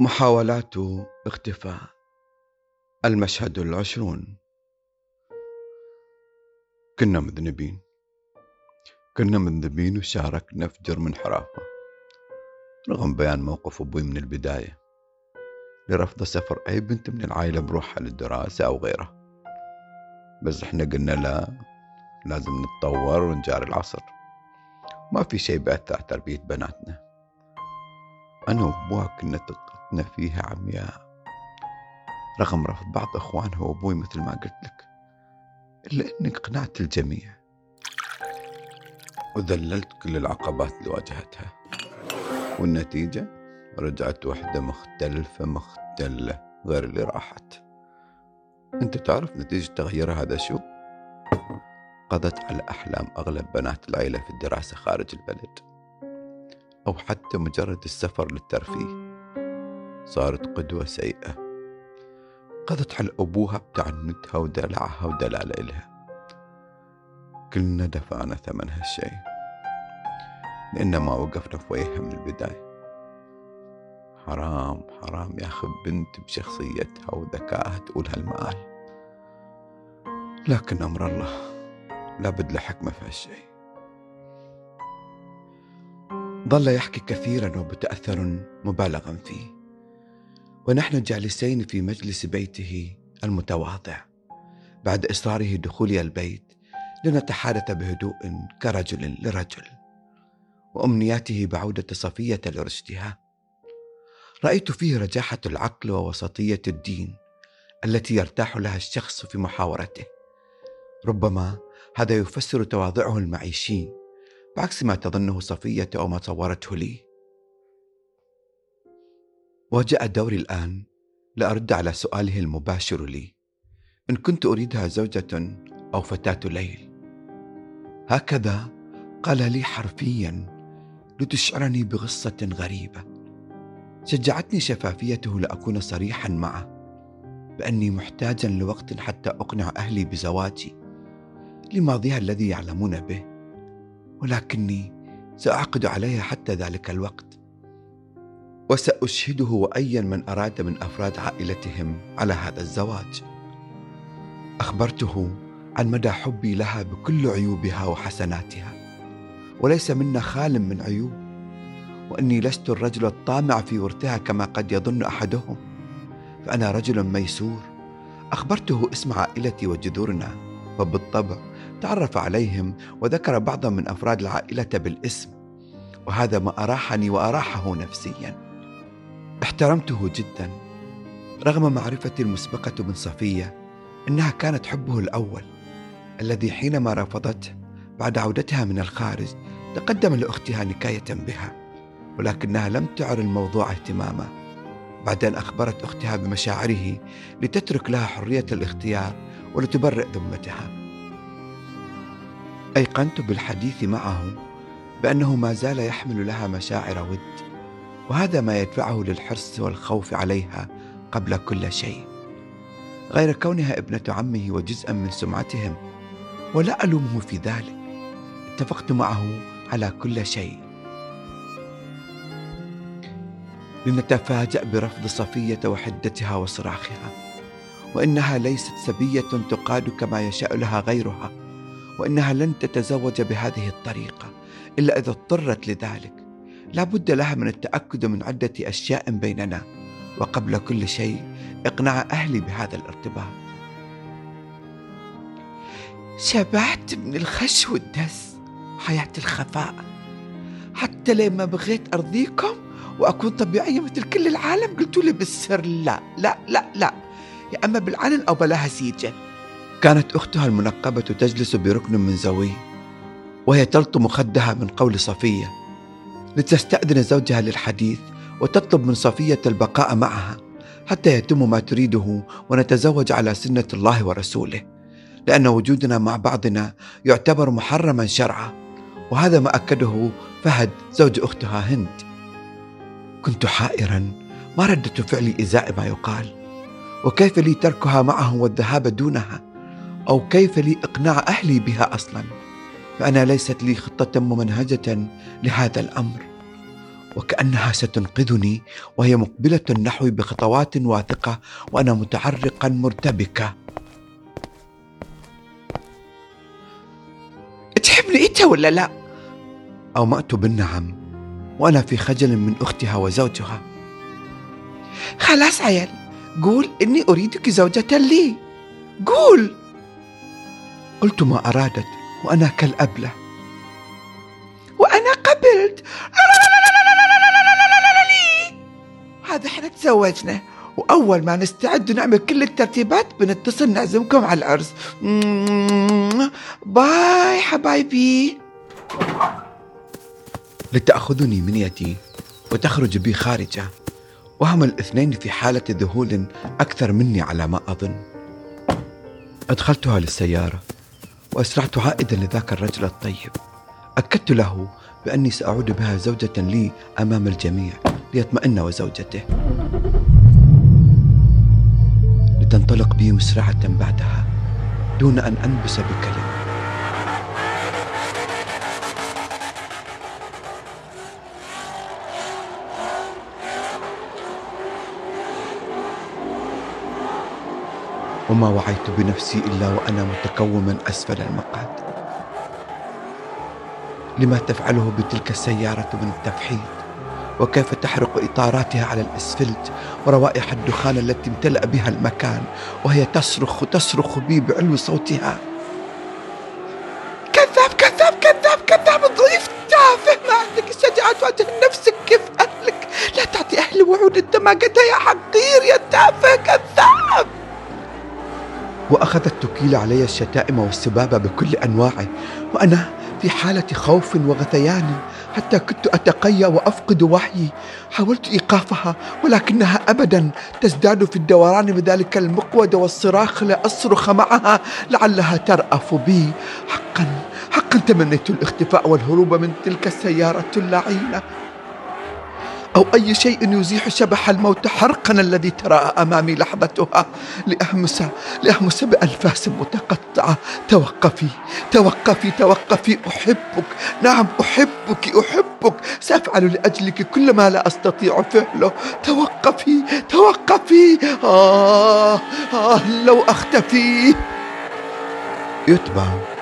محاولات اختفاء. المشهد العشرون. كنا مذنبين. كنا مذنبين وشاركنا في جرم انحرافه رغم بيان موقف أبوي من البداية. لرفض سفر أي بنت من العائلة بروحها للدراسة أو غيره. بس إحنا قلنا لا لازم نتطور ونجاري العصر. ما في شيء بأثر تربية بناتنا. أنا وأبوها كنا طاقتنا فيها عمياء. رغم رفض بعض إخوانها وأبوي مثل ما قلت لك إلا إني قنعت الجميع. وذللت كل العقبات اللي واجهتها. والنتيجة؟ رجعت وحدة مختلفة مختلة غير اللي راحت. أنت تعرف نتيجة تغييرها هذا شو؟ قضت على أحلام أغلب بنات العيلة في الدراسة خارج البلد. أو حتى مجرد السفر للترفيه. صارت قدوة سيئة. قضت على أبوها بتعنتها ودلعها ودلال إلها. كلنا دفعنا ثمن هالشي لأن ما وقفنا في وجهها من البداية. حرام حرام يا أخي بنت بشخصيتها وذكائها تقول هالمآل. لكن أمر الله لابد له حكمة في هالشي ظل يحكي كثيرا وبتأثر مبالغا فيه. ونحن جالسين في مجلس بيته المتواضع. بعد إصراره دخولي البيت لنتحادث بهدوء كرجل لرجل. وأمنياته بعودة صفية لرشدها. رأيت فيه رجاحة العقل ووسطية الدين التي يرتاح لها الشخص في محاورته. ربما هذا يفسر تواضعه المعيشي بعكس ما تظنه صفية أو ما صورته لي. وجاء دوري الآن لأرد على سؤاله المباشر لي. إن كنت أريدها زوجة أو فتاة ليل. هكذا قال لي حرفيا لتشعرني بغصة غريبة. شجعتني شفافيته لأكون صريحا معه بأني محتاجا لوقت حتى أقنع أهلي بزواجي لماضيها الذي يعلمون به. ولكني سأعقد عليها حتى ذلك الوقت. وسأشهده وأيا من أراد من أفراد عائلتهم على هذا الزواج. أخبرته عن مدى حبي لها بكل عيوبها وحسناتها. وليس منا خال من عيوب. وأني لست الرجل الطامع في ورثها كما قد يظن أحدهم. فأنا رجل ميسور. أخبرته اسم عائلتي وجذورنا. وبالطبع تعرف عليهم وذكر بعضا من أفراد العائلة بالاسم وهذا ما أراحني وأراحه نفسيا. احترمته جدا رغم معرفتي المسبقة من صفية إنها كانت حبه الأول الذي حينما رفضته بعد عودتها من الخارج تقدم لأختها نكاية بها ولكنها لم تعر الموضوع اهتماما بعد أن أخبرت أختها بمشاعره لتترك لها حرية الاختيار ولتبرئ ذمتها. أيقنت بالحديث معه بأنه ما زال يحمل لها مشاعر ود وهذا ما يدفعه للحرص والخوف عليها قبل كل شيء. غير كونها ابنة عمه وجزءا من سمعتهم ولا ألومه في ذلك. اتفقت معه على كل شيء. لنتفاجأ برفض صفية وحدتها وصراخها. وإنها ليست سبية تقاد كما يشاء لها غيرها وإنها لن تتزوج بهذه الطريقة إلا إذا اضطرت لذلك. لا بد لها من التأكد من عدة أشياء بيننا وقبل كل شيء إقناع أهلي بهذا الارتباط. شبعت من الخش والدس حياة الخفاء. حتى لما بغيت أرضيكم وأكون طبيعية مثل كل العالم قلتوا لي بالسر لا لا لا لا. يا أما بالعلن أو بلاها سيجن كانت أختها المنقبة تجلس بركن من زوي وهي تلطم خدها من قول صفية لتستأذن زوجها للحديث وتطلب من صفية البقاء معها حتى يتم ما تريده ونتزوج على سنة الله ورسوله. لأن وجودنا مع بعضنا يعتبر محرما شرعا وهذا ما أكده فهد زوج أختها هند. كنت حائرا ما ردة فعلي إزاء ما يقال. وكيف لي تركها معه والذهاب دونها؟ أو كيف لي إقناع أهلي بها أصلا؟ فأنا ليست لي خطة ممنهجة لهذا الأمر. وكأنها ستنقذني وهي مقبلة نحوي بخطوات واثقة وأنا متعرقا مرتبكة. تحبني إنت ولا لا؟ أومأت بالنعم وأنا في خجل من أختها وزوجها. خلاص عيال قول إني أريدك زوجة لي. قول. قلت ما أرادت وأنا كالأبلة. وأنا قبلت. هذا إحنا تزوجنا وأول ما نستعد نعمل كل الترتيبات بنتصل نعزمكم على العرس. باي حبايبي. لتأخذني من يدي وتخرج بي خارجة. وهما الاثنين في حالة ذهول أكثر مني على ما أظن. أدخلتها للسيارة وأسرعت عائدا لذاك الرجل الطيب. أكدت له بأني سأعود بها زوجة لي أمام الجميع ليطمئن وزوجته. لتنطلق بي مسرعة بعدها دون أن أنبس بكلمة. وما وعيت بنفسي إلا وأنا متكوما أسفل المقعد. لما تفعله بتلك السيارة من التفحيط؟ وكيف تحرق إطاراتها على الأسفلت وروائح الدخان التي امتلأ بها المكان وهي تصرخ تصرخ بي بعلو صوتها؟ كذاب كذاب كذاب كذاب ضعيف تافه ما عندك الشجاعة تواجه نفسك كيف أهلك؟ لا تعطي أهل وعود أنت ما يا حقير يا تافه. وأخذت تكيل علي الشتائم والسباب بكل انواعه وأنا في حالة خوف وغثيان حتى كنت أتقيأ وأفقد وعيي حاولت إيقافها ولكنها ابدا تزداد في الدوران بذلك المقود والصراخ لاصرخ معها لعلها ترأف بي. حقا حقا تمنيت الاختفاء والهروب من تلك السيارة اللعينة. أو أي شيء يزيح شبح الموت حرقا الذي ترى أمامي لحظتها. لأهمس لأهمس بأنفاس متقطعة. توقفي توقفي توقفي. أحبك. نعم أحبك أحبك. سأفعل لأجلك كل ما لا أستطيع فعله. توقفي توقفي. آه, آه لو أختفي. يتبع.